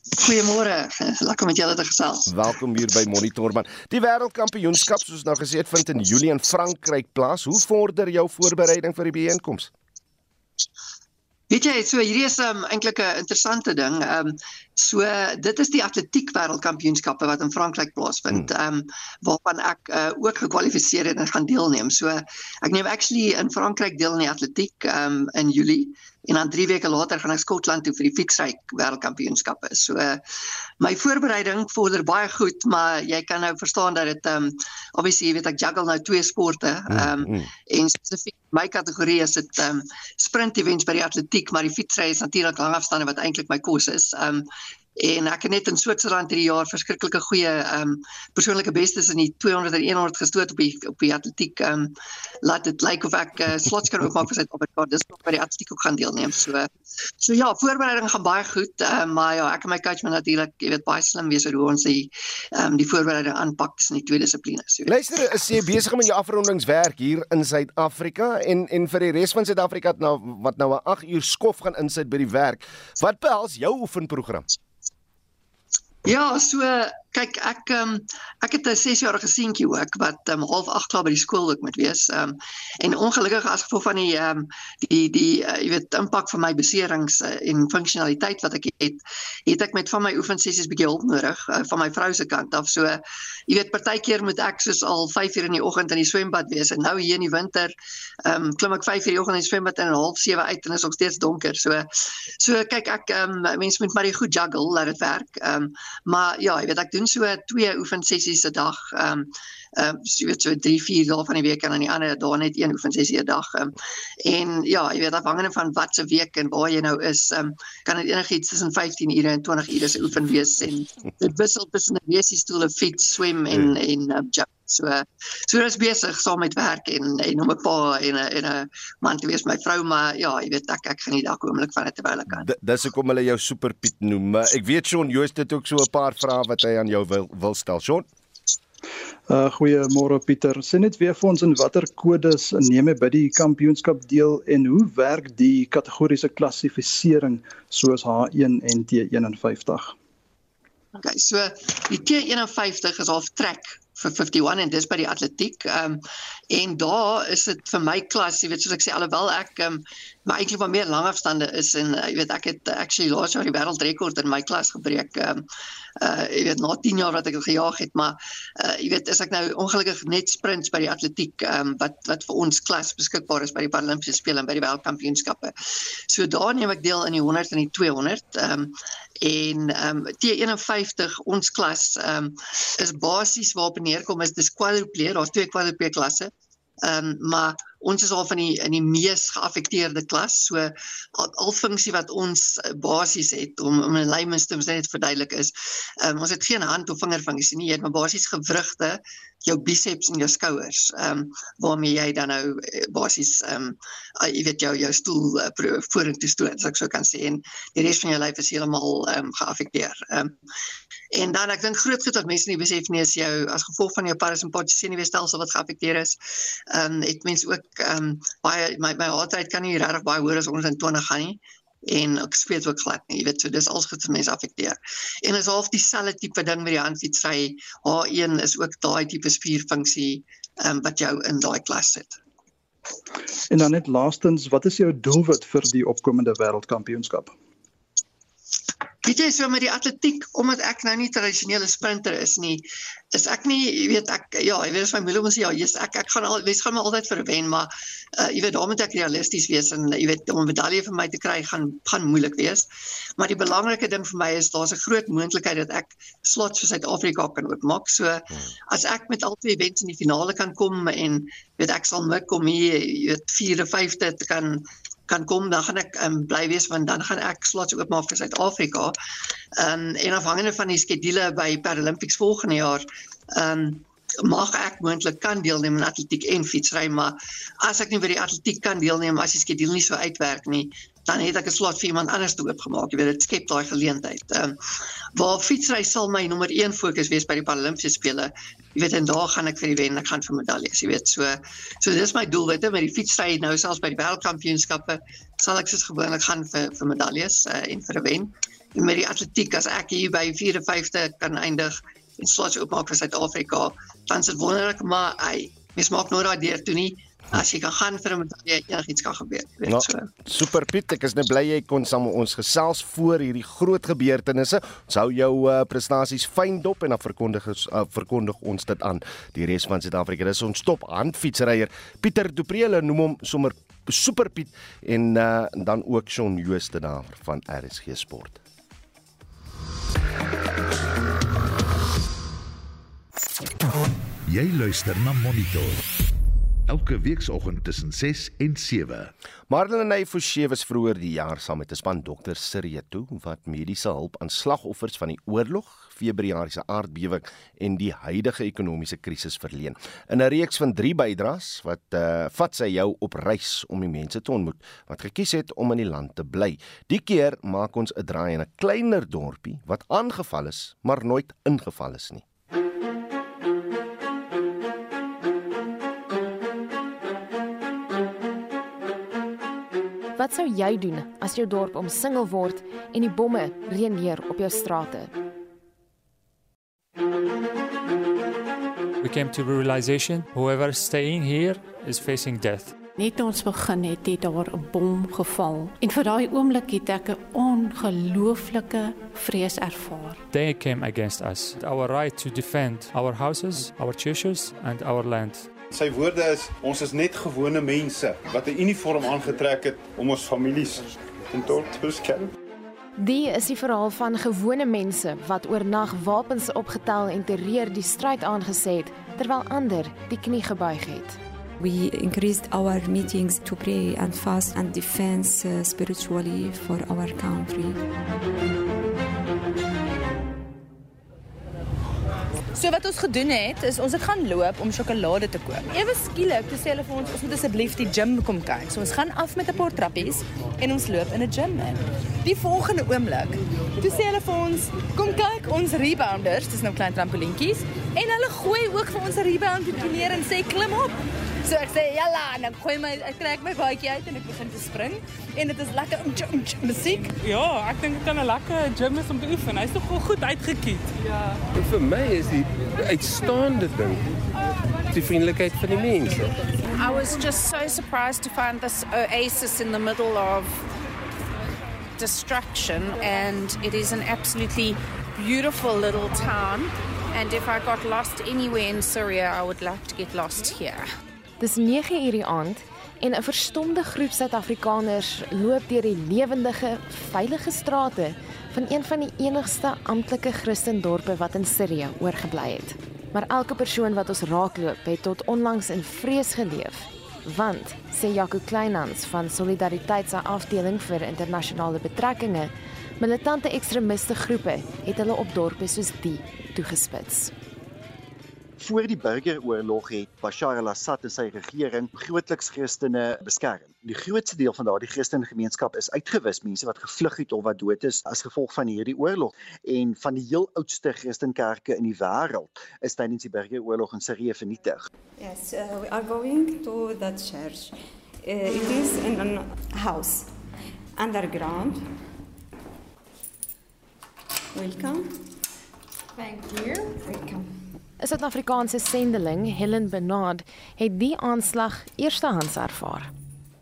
Speaker 13: Goeiemôre. Lekker met julle te gesels.
Speaker 2: Welkom hier by Monitorman. Die wêreldkampioenskap soos nou gesê het vind in Julie in Frankryk plaas. Hoe vorder jou voorbereiding vir die bijeenkoms?
Speaker 13: Weet jy, so hierdie is um, eintlik 'n interessante ding. Ehm um, so dit is die atletiek wêreldkampioenskappe wat in Frankryk plaasvind.
Speaker 2: Hmm.
Speaker 13: Ehm um, waarvan ek uh, ook gekwalifiseer het en gaan deelneem. So ek neem actually in Frankryk deel aan die atletiek ehm um, in Julie en dan 3 weke later gaan ek Skotland toe vir die fietsry wêreldkampioenskappe. So uh, my voorbereiding vorder baie goed, maar jy kan nou verstaan dat dit ehm um, obviously jy weet ek juggle nou twee sporte. Ehm um, en spesifiek my kategorie is dit ehm um, sprint events by die atletiek, maar die fietsry is natuurlik langafstande wat eintlik my kos is. Ehm um, en ek het net in Switserland hierdie jaar verskriklike goeie ehm um, persoonlike bestes in die 200 en 100 gestoot op die op die atletiek ehm um, laat dit lyk of ek uh, slots kan oopmaak vir Suid-Afrika. Dis nog by die atletiek ook gaan deelneem so so ja voorbereiding gaan baie goed uh, maar ja ek en my coach moet natuurlik jy weet baie slim wees oor hoe ons die ehm um, die voorbereiding aanpak tussen die twee dissiplines
Speaker 2: so luister is jy besig met jou afrondingswerk hier in Suid-Afrika? En en vir die res van Suid-Afrika nou wat nou 'n 8 uur skof gaan insit by die werk wat behels jou oefenprogram
Speaker 13: Ja, so kyk ek um, ek het 'n 6-jarige seentjie ook wat um, half 8 klaar by die skool ook moet wees. Um, en ongelukkig as gevolg van die um, die die uh, jy weet impak van my beserings uh, en funksionaliteit wat ek het, het ek met van my oefensessies bietjie hulp nodig uh, van my vrou se kant af. So jy weet partykeer moet ek soos al 5 uur in die oggend in die swembad wees en nou hier in die winter um, klim ek 5 uur in die oggend in die swembad en half 7 uit en is nog steeds donker. So so kyk ek um, mense moet maar die goed juggle laat dit werk. Um, maar ja, jy weet ek doen so twee oefensessies 'n dag. Ehm um, ehm um, so weet so 3 4 dae van die week en dan die ander dae net een oefensessie 'n dag. Um, en ja, jy weet afhangende van wat se week en waar jy nou is, ehm um, kan dit enigiets tussen 15 ure en 20 ure se oefen wees en dit wissel tussen 'n resistool, 'n fiets, swem en ja. en um, jump. So so is besig saam met werk en en om 'n pa en 'n en 'n man te wees my vrou maar ja, jy weet ek ek geniet daak oomblik van dit terwyl ek kan.
Speaker 2: Dis hoekom hulle jou Super Piet noem. Ek weet Shaun Joost het ook so 'n paar vrae wat hy aan jou wil wil stel. Shaun
Speaker 5: Uh goeiemôre Pieter. Sê net weer vir ons in watter kodes neem jy by die kampioenskap deel en hoe werk die kategoriese klassifisering soos H1 en T51?
Speaker 13: Okay, so die T51 is half trek vir 51 en dis by die atletiek. Ehm um, en daar is dit vir my klas, jy weet soos ek sê alhoewel ek ehm um, maar eintlik van meer langafstande is en uh, jy weet ek het actually laas jaar die wêreldrekord in my klas gebreek. Ehm um, uh jy weet na 10 jaar wat ek gejaag het, maar uh jy weet as ek nou ongelukkig net sprints by die atletiek ehm um, wat wat vir ons klas beskikbaar is by die Paralimpiese spele en by die wêreldkampioenskappe. So daar neem ek deel in die 100 en die 200. Ehm um, en ehm um, T51 ons klas ehm um, is basies waarop neerkom is dis quadruple, daar's twee quadruple klasse. Ehm um, maar ons is al van die in die mees geaffekteerde klas. So al, al funksie wat ons eh, basies het om om 'n layman's terms net verduidelik is, ehm um, ons het geen hand of vingerfunksie nie, jy het maar basies gewrigte, jou biceps en jou skouers. Ehm um, waarmee jy dan nou eh, basies ehm um, jy weet jou jou stoel uh, vorentoe stoot, as ek so kan sê en die res van jou lyf is heeltemal ehm um, geaffekteer. Ehm um, En dan ek dink groot goed wat mense nie besef nie is jou as gevolg van jou parasimpatiese senuweestelsel wat geaffekteer is. Ehm um, het mense ook ehm um, baie my my hartrate kan nie regtig baie hoër as 120 gaan nie en ek speel ook glad nie. Jy weet so dis alles goed vir mense affekteer. En is half dieselfde tipe ding met die handfietsry. H1 is ook daai tipe spierfunksie ehm um, wat jou in daai klas sit.
Speaker 5: En dan net laastens, wat is jou doelwit vir die opkomende wêreldkampioenskap?
Speaker 13: Weet jy so met die atletiek omdat ek nou nie tradisionele sprinter is nie, is ek nie, jy weet ek ja, jy weet my moeder sê ja, yes, ek ek gaan al wens gaan my altyd vir wen, maar uh, jy weet daar moet ek realisties wees en jy weet om 'n medalje vir my te kry gaan gaan moeilik wees. Maar die belangrike ding vir my is daar's 'n groot moontlikheid dat ek slots vir Suid-Afrika kan oopmaak. So hmm. as ek met al twee wense in die finale kan kom en weet ek sal mik om hier jy weet 4de, 5de te kan kan kom dan gaan ek um, bly wees want dan gaan ek slots oopmaak vir Suid-Afrika. Ehm um, en afhangende van die skedule by Paralympics volgende jaar, ehm um, mag ek moontlik kan deelneem aan atletiek en fietsry, maar as ek nie by die atletiek kan deelneem as die skedule nie so uitwerk nie, dan het ek 'n slot vir iemand anders te oopgemaak. Jy weet dit skep daai geleentheid. Ehm um, waar fietsry sal my nommer 1 fokus wees by die Paralimpiese spele jy weet en daar gaan ek vir die wen, ek gaan vir medaljes, jy weet. So so dis my doel, weet jy, met die fietsry nou selfs by die wêreldkampioenskappe sal ek soos gewoonlik gaan vir vir medaljes uh, en vir 'n wen. En met die atletiek as ek hier by 4de 5de kan eindig en slots oopmaak vir Suid-Afrika, dan is dit wonderlik, maar hy mens maak nooit daai deur toe nie as jy kan gaan vir 'n medalje enigiets kan gebeur. Weet nou, so.
Speaker 2: Super Piet ek is net bly jy kon saam met ons gesels voor hierdie groot gebeurtenisse. Ons hou jou uh, prestasies fyn dop en dan verkondig ons uh, verkondig ons dit aan die res van Suid-Afrika. Dis ons top handfietsryer. Pieter Duprele noem hom sommer super Piet en uh, dan ook Shaun Jooste daar van RSG Sport.
Speaker 1: Jy luister na Monitor elke weekoggend tussen 6 en 7.
Speaker 2: Marlene Forsie was vroeër die jaar saam met 'n span dokter Sirieto wat mediese hulp aan slagoffers van die oorlog, Februariese aardbewing en die huidige ekonomiese krisis verleen. In 'n reeks van 3 bydraes wat uh, vat sy jou op reis om die mense te ontmoet wat gekies het om in die land te bly. Die keer maak ons 'n draai in 'n kleiner dorpie wat aangeval is, maar nooit ingeval is nie.
Speaker 14: Wat sou jy doen as jou dorp omsingel word en die bomme reën neer op jou strate?
Speaker 15: We came to the realization whoever staying here is facing death.
Speaker 16: Net ons begin het, het daar 'n bom geval. En vir daai oomblik het ek 'n ongelooflike vrees ervaar.
Speaker 15: They came against us. Our right to defend our houses, our churches and our land.
Speaker 17: Sy woorde is ons is net gewone mense wat 'n uniform aangetrek het om ons families in tot te beskerm.
Speaker 14: Die is die verhaal van gewone mense wat oornag wapens opgetel en terreur die stryd aangesê het terwyl ander die knie gebuig het.
Speaker 18: We increased our meetings to pray and fast and defense uh, spiritually for our country.
Speaker 19: So wat ons gedoen het, is ons het gaan loop om sjokolade te koop. Ewe skielik, toe sê hulle vir ons, ons moet asseblief die gym kom kyk. So ons gaan af met 'n paar trappies en ons loop in 'n gym in. Die volgende oomblik, toe sê hulle vir ons, kom kyk ons rebounders, dis nou klein trampolientjies, en hulle gooi ook vir ons 'n rebound neer en sê klim op. So ek sê jalla en dan gooi my ek trek my baadjie uit en ek begin te spring en dit is lekker om um, musiek.
Speaker 20: Ja, ek dink dit kan 'n lekker gym is om te oefen. Hy's tog goed uitgekiet.
Speaker 19: Ja.
Speaker 21: En vir my is die uitstaande ding die vriendelikheid van die mense.
Speaker 22: I was just so surprised to find this oasis in the middle of destruction and it is an absolutely beautiful little town and if I got lost anywhere in Syria I would like to get lost here.
Speaker 14: Dis 9 uur die aand en 'n verstomde groep Suid-Afrikaners loop deur die lewendige, veilige strate van een van die enigste amptelike Christendorpe wat in Sirië oorgebly het. Maar elke persoon wat ons raakloop, het tot onlangs in vrees geleef. Want, sê Jaco Kleinhans van Solidariteit se afdeling vir internasionale betrekkinge, militante ekstremiste groepe het hulle op dorpe soos die toegespits.
Speaker 23: Voor die burgeroorlog het Bashar al-Assad en sy regering grootliks Christene beskerm. Die grootste deel van daardie Christelike gemeenskap is uitgewis, mense wat gevlug het of wat dood is as gevolg van hierdie oorlog. En van die heel oudste Christenkerke in die wêreld is tydens die burgeroorlog in Sirië vernietig.
Speaker 18: Yes, uh, we are going to that church. Uh, it is in a house underground. Welcome.
Speaker 22: Thank you.
Speaker 18: Welcome.
Speaker 14: 'n Suid-Afrikaanse sendeling, Helen Bernard, het die aanslag eerstehands ervaar.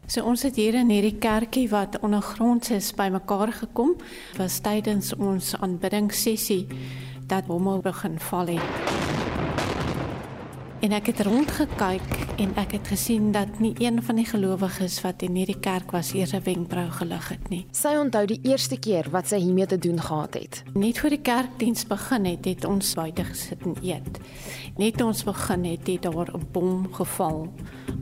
Speaker 16: So ons het hier in hierdie kerkie wat ondergronds is bymekaar gekom, was tydens ons aanbiddingssessie dat bomme begin val het. En ek het rondgekyk en ek het gesien dat nie een van die gelowiges wat in hierdie kerk was eers 'n wenkbrau gelig het nie.
Speaker 14: Sy onthou die eerste keer wat sy hiermee te doen gehad het.
Speaker 16: Net voor die kerkdiens begin het, het ons buite gesit en eet. Net ons begin het, het daar 'n bom geval.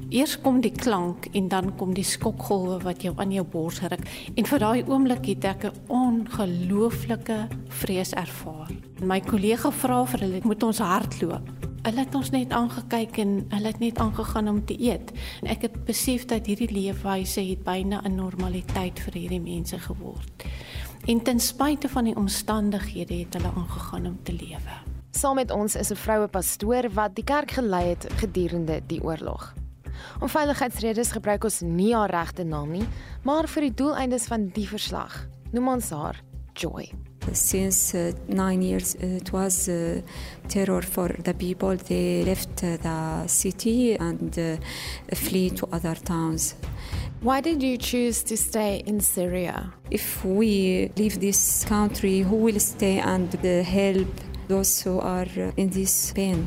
Speaker 16: Eers kom die klank en dan kom die skokgolwe wat jou aan jou bors ruk en vir daai oomblik het ek 'n ongelooflike vrees ervaar. My kollega vra vir hulle, "Moet ons hardloop?" Hulle het ons net aangekyk en hulle het net aangegaan om te eet. En ek het besef dat hierdie leefwyse het byna 'n normaliteit vir hierdie mense geword. En ten spyte van die omstandighede het hulle aangegaan om te lewe.
Speaker 14: Saam met ons is 'n vroue pastoor wat die kerk gelei het gedurende die oorlog. Om veiligheidsredes gebruik ons nie haar regte naam nie, maar vir die doeleindes van die verslag noem ons haar Joy.
Speaker 18: Since uh, nine years, uh, it was uh, terror for the people. They left uh, the city and uh, flee to other towns.
Speaker 14: Why did you choose to stay in Syria?
Speaker 18: If we leave this country, who will stay and uh, help those who are in this pain?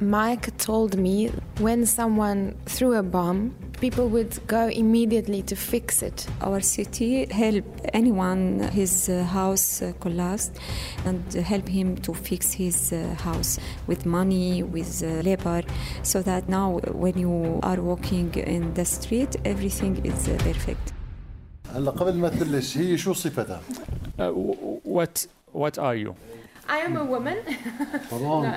Speaker 14: Mike told me when someone threw a bomb, people would go immediately to fix it.
Speaker 18: Our city help anyone his uh, house uh, collapsed and help him to fix his uh, house with money, with uh, labor, so that now when you are walking in the street, everything is uh, perfect.
Speaker 24: هلا قبل ما تبلش هي شو صفتها؟
Speaker 15: Uh, what what are you?
Speaker 14: I am a woman.
Speaker 24: Hold
Speaker 14: on.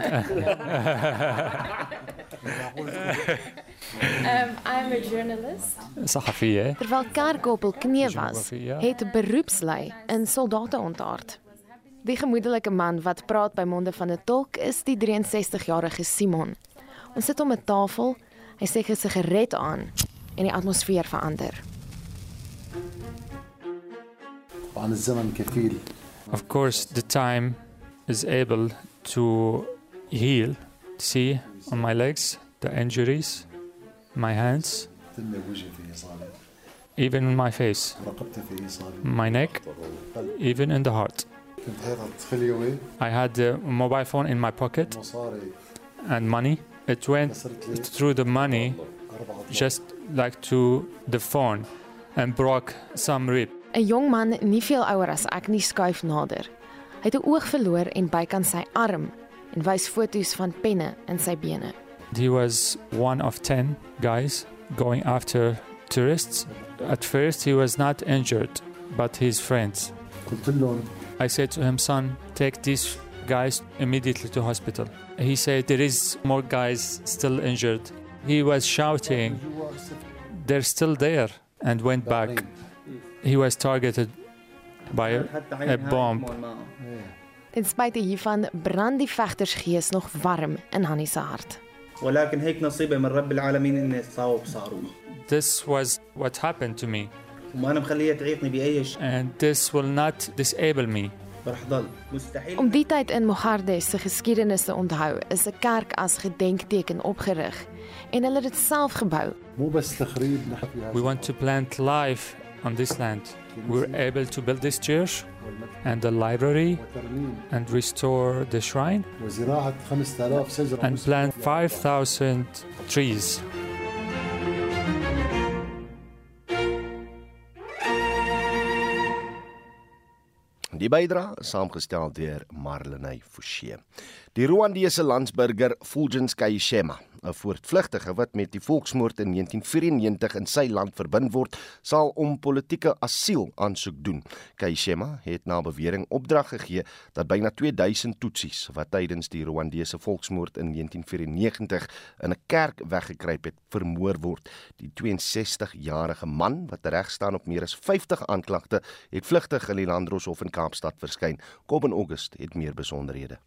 Speaker 14: um, I'm a journalist.
Speaker 15: Sahafiye.
Speaker 14: Terwyl Kerk op hul knie was,
Speaker 15: ja.
Speaker 14: het 'n beroepslei in soldate ontaard. Die gemoedelike man wat praat by monde van 'n tolk is die 63-jarige Simon. Ons sit om 'n tafel. Hy steek 'n sigaret aan en die atmosfeer verander.
Speaker 15: Of course, the time is able to heal. See, on my legs, the injuries, my hands, even in my face, my neck, even in the heart. I had the mobile phone in my pocket and money. It went through the money just like to the phone and broke some rib.
Speaker 14: 'n Jong man, nie veel ouer as nader. Hy het 'n oog verloor en bykans sy arm en wys foto's van penne in sy bene.
Speaker 15: He was one of 10 guys going after tourists. At first, he was not injured, but his friends. I said to him, son, take these guys immediately to hospital. He said, there is more guys still injured. He was shouting, they're still there, and went back. He was targeted by a, a bomb.
Speaker 14: Ten spyte hiervan brand die vegtersgees nog warm in Hanni se hart.
Speaker 25: ولكن هيك نصيبه من رب العالمين اني اتصاوب صاروخ
Speaker 15: This was what happened to me,
Speaker 25: وما انا مخليها تعيقني باي شيء
Speaker 15: and this will not disable me.
Speaker 25: رح ضل مستحيل
Speaker 14: Om die tyd in Mogardes se geskiedenis te onthou, is 'n kerk as gedenkteken opgerig en hulle het dit self gebou.
Speaker 24: مو بس تخريب نحن في
Speaker 15: We want to plant life on this land. we were able to build this church and the library and restore the shrine and plant 5,000 trees.
Speaker 2: Die bydra saamgestel deur Marlenae Forsie. Die Rwandese landsburger Fulgence Kayishema 'n voortvlugtige wat met die volksmoord in 1994 in sy land verbind word, sal om politieke asiel aansoek doen. Kayishema het na bewering opdrag gegee dat byna 2000 Tutsis wat tydens die Rwandese volksmoord in 1994 in 'n kerk weggekruip het, vermoor word. Die 62-jarige man wat reg staan op meer as 50 aanklagte, het vlugtig in die Landdroshof in Kaapstad verskyn. Kom in August het meer besonderhede.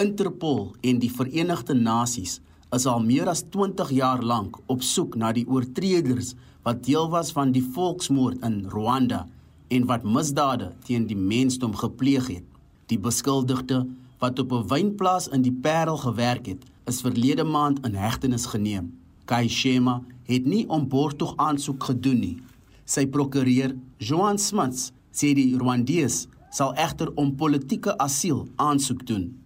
Speaker 26: Interpol en die Verenigde Nasies is al meer as 20 jaar lank op soek na die oortreders wat deel was van die volksmoord in Rwanda en wat misdade teen die mensdom gepleeg het. Die beskuldigde wat op 'n wynplaas in die Parel gewerk het, is verlede maand in hegtenis geneem. Kai Shema het nie om borgtog aansoek gedoen nie. Sy prokureur, Joan Smits, sê die Rwandees sal egter om politieke asiel aansoek doen.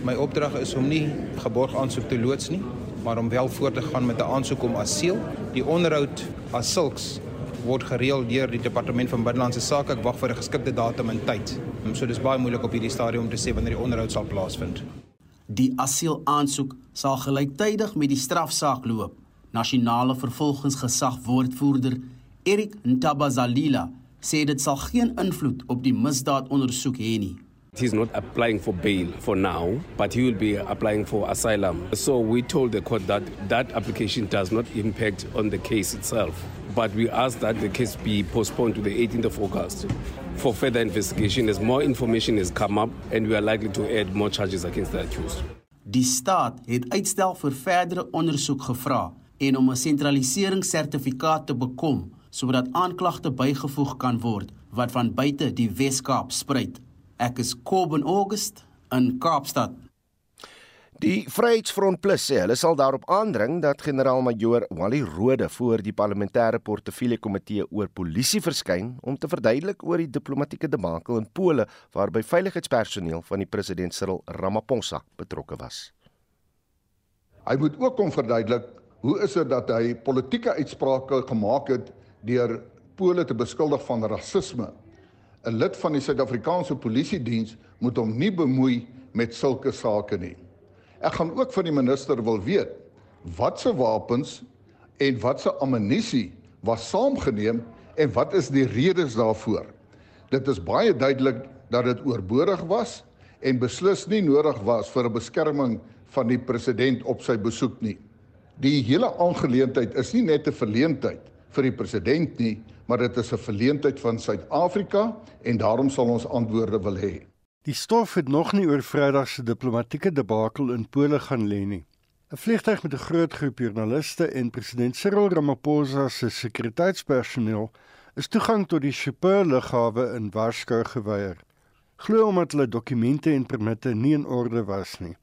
Speaker 27: My opdrag is om nie geborg aansoek te loods nie, maar om wel voort te gaan met 'n aansoek om asiel. Die onderhoud as sulks word gereël deur die departement van binnelandse sake. Ek wag vir 'n geskikte datum en tyd. So dis baie moeilik op hierdie stadium om te sê wanneer die onderhoud sal plaasvind.
Speaker 26: Die asielaansoek sal gelyktydig met die strafsaak loop. Nasionale vervolgingsgesagwoordvoerder Erik Ntabazalila sê dit sal geen invloed op die misdaadondersoek hê nie.
Speaker 28: He's not applying for bail for now, but he will be applying for asylum. So we told the court that that application does not impact on the case itself. But we asked that the case be postponed to the 18th of August for further investigation as more information has come up and we are likely to add more charges against the accused.
Speaker 26: Die staat het uitstel vir verdere ondersoek gevra en om 'n sentraliseringssertifikaat te bekom sodat aanklagte bygevoeg kan word wat van buite die Wes-Kaap spruit. Ek is Kobben August in Kaapstad.
Speaker 2: Die Vryheidsfront Plus sê hulle sal daarop aandring dat generaal-majoor Wally Rode voor die parlementêre portefeulje komitee oor polisie verskyn om te verduidelik oor die diplomatieke debakel in Pole waarby veiligheidspersoneel van die president Cyril Ramaphosa betrokke was.
Speaker 29: Hy moet ook kom verduidelik hoe is dit dat hy politieke uitsprake gemaak het deur Pole te beskuldig van rasisme 'n lid van die Suid-Afrikaanse Polisie Diens moet hom nie bemoei met sulke sake nie. Ek gaan ook van die minister wil weet watse wapens en watse ammunisie was saamgeneem en wat is die redes daarvoor? Dit is baie duidelik dat dit oorbodig was en beslis nie nodig was vir 'n beskerming van die president op sy besoek nie. Die hele aangeleentheid is nie net 'n verleentheid vir die president nie, maar dit is 'n verleentheid van Suid-Afrika en daarom sal ons antwoorde wil hê.
Speaker 30: Die stof het nog nie oor Vrydag se diplomatieke debakel in Pole gaan lê nie. 'n Vliegtuig met 'n groot groep joernaliste en president Cyril Ramaphosa se sekuriteitspersoneel is toegang tot die Schiphol lughawe in Warskou geweier. Glo omdat hulle dokumente en permitte nie in orde was nie.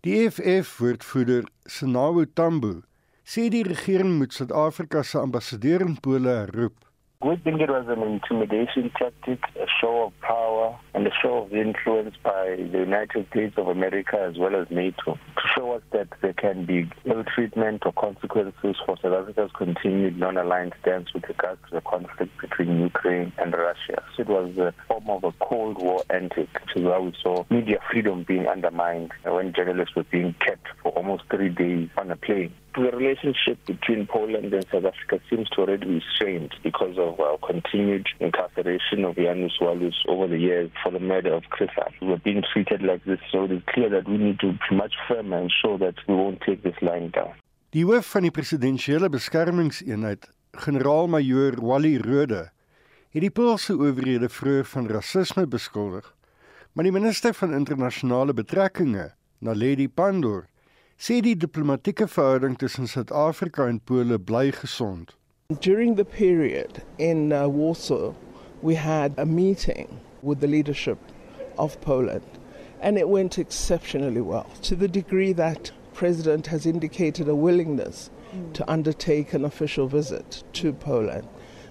Speaker 30: Die EFF woordvoerder Senawo Tambo sê die regering moet Suid-Afrika se ambassadeur in Pole herroep.
Speaker 31: We think it was an intimidation tactic, a show of power, and a show of influence by the United States of America as well as NATO to show us that there can be ill treatment or consequences for South Africa's continued non aligned stance with regards to the conflict between Ukraine and Russia. So it was a form of a Cold War antic, which is why we saw media freedom being undermined when journalists were being kept for almost three days on a plane. The relationship between Poland and South Africa seems to already be strained because of our continued incarceration of Janusz Walus over the years for the murder of Chris We're being treated like this, so it is clear that we need to be much firmer and show that we won't take this line down.
Speaker 30: Die hoof van die presidensiële beskermingseenheid, generaal-majoor Wally Rode, het die Poolse owerhede vroeër van rasisme beskuldig. Maar die minister van internasionale betrekkinge, Naledi Pandor, sê die diplomatieke verhouding tussen Suid-Afrika en Pole bly gesond.
Speaker 32: During the period in uh, Warsaw, we had a meeting with the leadership of Poland and it went exceptionally well to the degree that president has indicated a willingness mm. to undertake an official visit to Poland.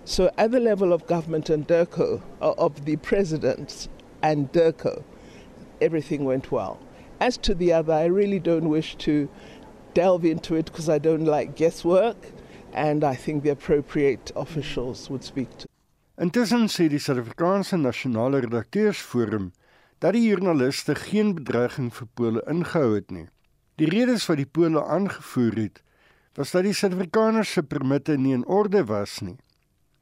Speaker 32: So at the level of government and DERCO uh, of the president and DERCO everything went well. As to the other, I really don't wish to delve into it because I don't like guesswork, and I think the appropriate officials would speak to.
Speaker 30: Intussen sê die Suid-Afrikaanse Nasionale Redakteursforum dat die joernaliste geen bedreiging vir Pole ingehou het nie. Die redes wat die Pole aangevoer het, was dat die Suid-Afrikaners se permitte nie in orde was nie.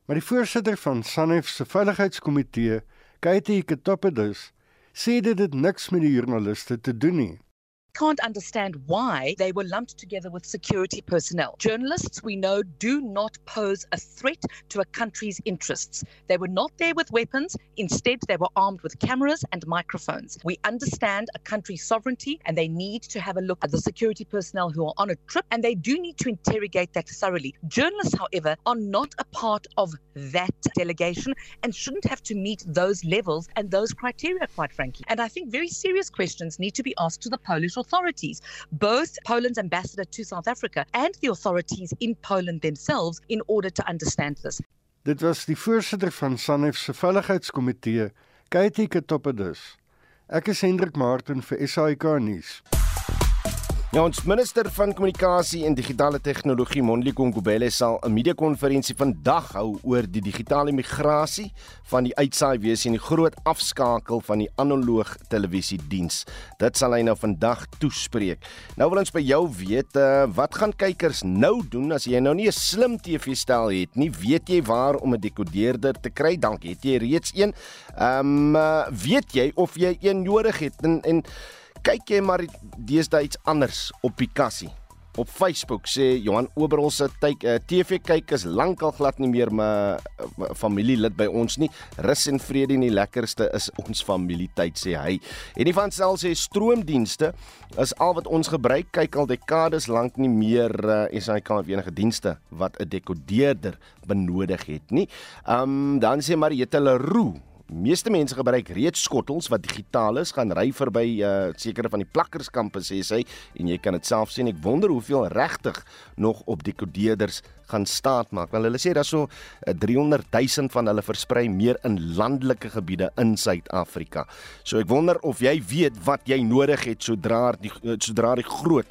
Speaker 30: Maar die voorsitter van SANEF se veiligheidskomitee, Katie Ketopedus, sê dit het niks met die joernaliste te doen nie.
Speaker 33: Can't understand why they were lumped together with security personnel. Journalists, we know, do not pose a threat to a country's interests. They were not there with weapons. Instead, they were armed with cameras and microphones. We understand a country's sovereignty and they need to have a look at the security personnel who are on a trip and they do need to interrogate that thoroughly. Journalists, however, are not a part of that delegation and shouldn't have to meet those levels and those criteria, quite frankly. And I think very serious questions need to be asked to the Polish authorities authorities, both Poland's ambassador to South Africa and the authorities in Poland themselves in order to understand this.
Speaker 30: Dit was die voorsitter van SANEF se veiligheidskomitee, Katie Ketopedus. Ek is Hendrik Martin vir SAK nuus.
Speaker 2: Ja, ons minister van kommunikasie en digitale tegnologie, Mondli Kongobele, sal 'n media-konferensie vandag hou oor die digitale migrasie van die uitsaai wees en die groot afskakel van die analoog televisiediens. Dit sal hy nou vandag toespreek. Nou wil ons by jou weet, uh, wat gaan kykers nou doen as jy nou nie 'n slim TV-stel het nie? Weet jy waar om 'n dekodeerder te kry? Dank, het jy reeds een? Ehm um, uh, weet jy of jy een nodig het en en kyk jy maar deesdae iets anders op Picasso. Op Facebook sê Johan Oberhol se uh, TV kyk is lankal glad nie meer my, my familielid by ons nie. Rus en vrede en die lekkerste is ons familietyd sê hy. En die van self sê stroomdienste is al wat ons gebruik. Kyk al dekades lank nie meer uh, SAK of enige dienste wat 'n dekodeerder benodig het nie. Um, dan sê Mariette Leroux meeste mense gebruik reeds skottels wat digitaal is, gaan ry verby uh sekere van die plakkerskampe sê sy en jy kan dit self sien. Ek wonder hoeveel regtig nog op dekodeerders gaan staat maak. Wel hulle sê daar so 300 uh, 000 van hulle versprei meer in landelike gebiede in Suid-Afrika. So ek wonder of jy weet wat jy nodig het sodra die sodra die groot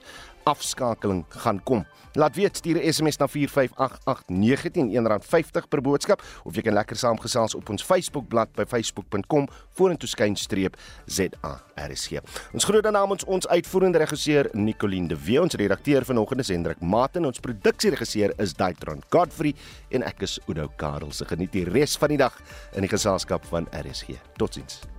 Speaker 2: afskakeling gaan kom. Laat weet stuur 'n SMS na 4588919 R50 per boodskap of jy kan lekker saamgesels op ons Facebookblad by facebook.com vorentoe skynstreep ZARSG. Ons groet dan namens ons uitvoerende regisseur Nicoline de Wee, ons redakteur vanoggend is Hendrik Maten, ons produksieregisseur is Daitron Godfrey en ek is Udo Karel. Se geniet die res van die dag in die geselskap van RSG. Totsiens.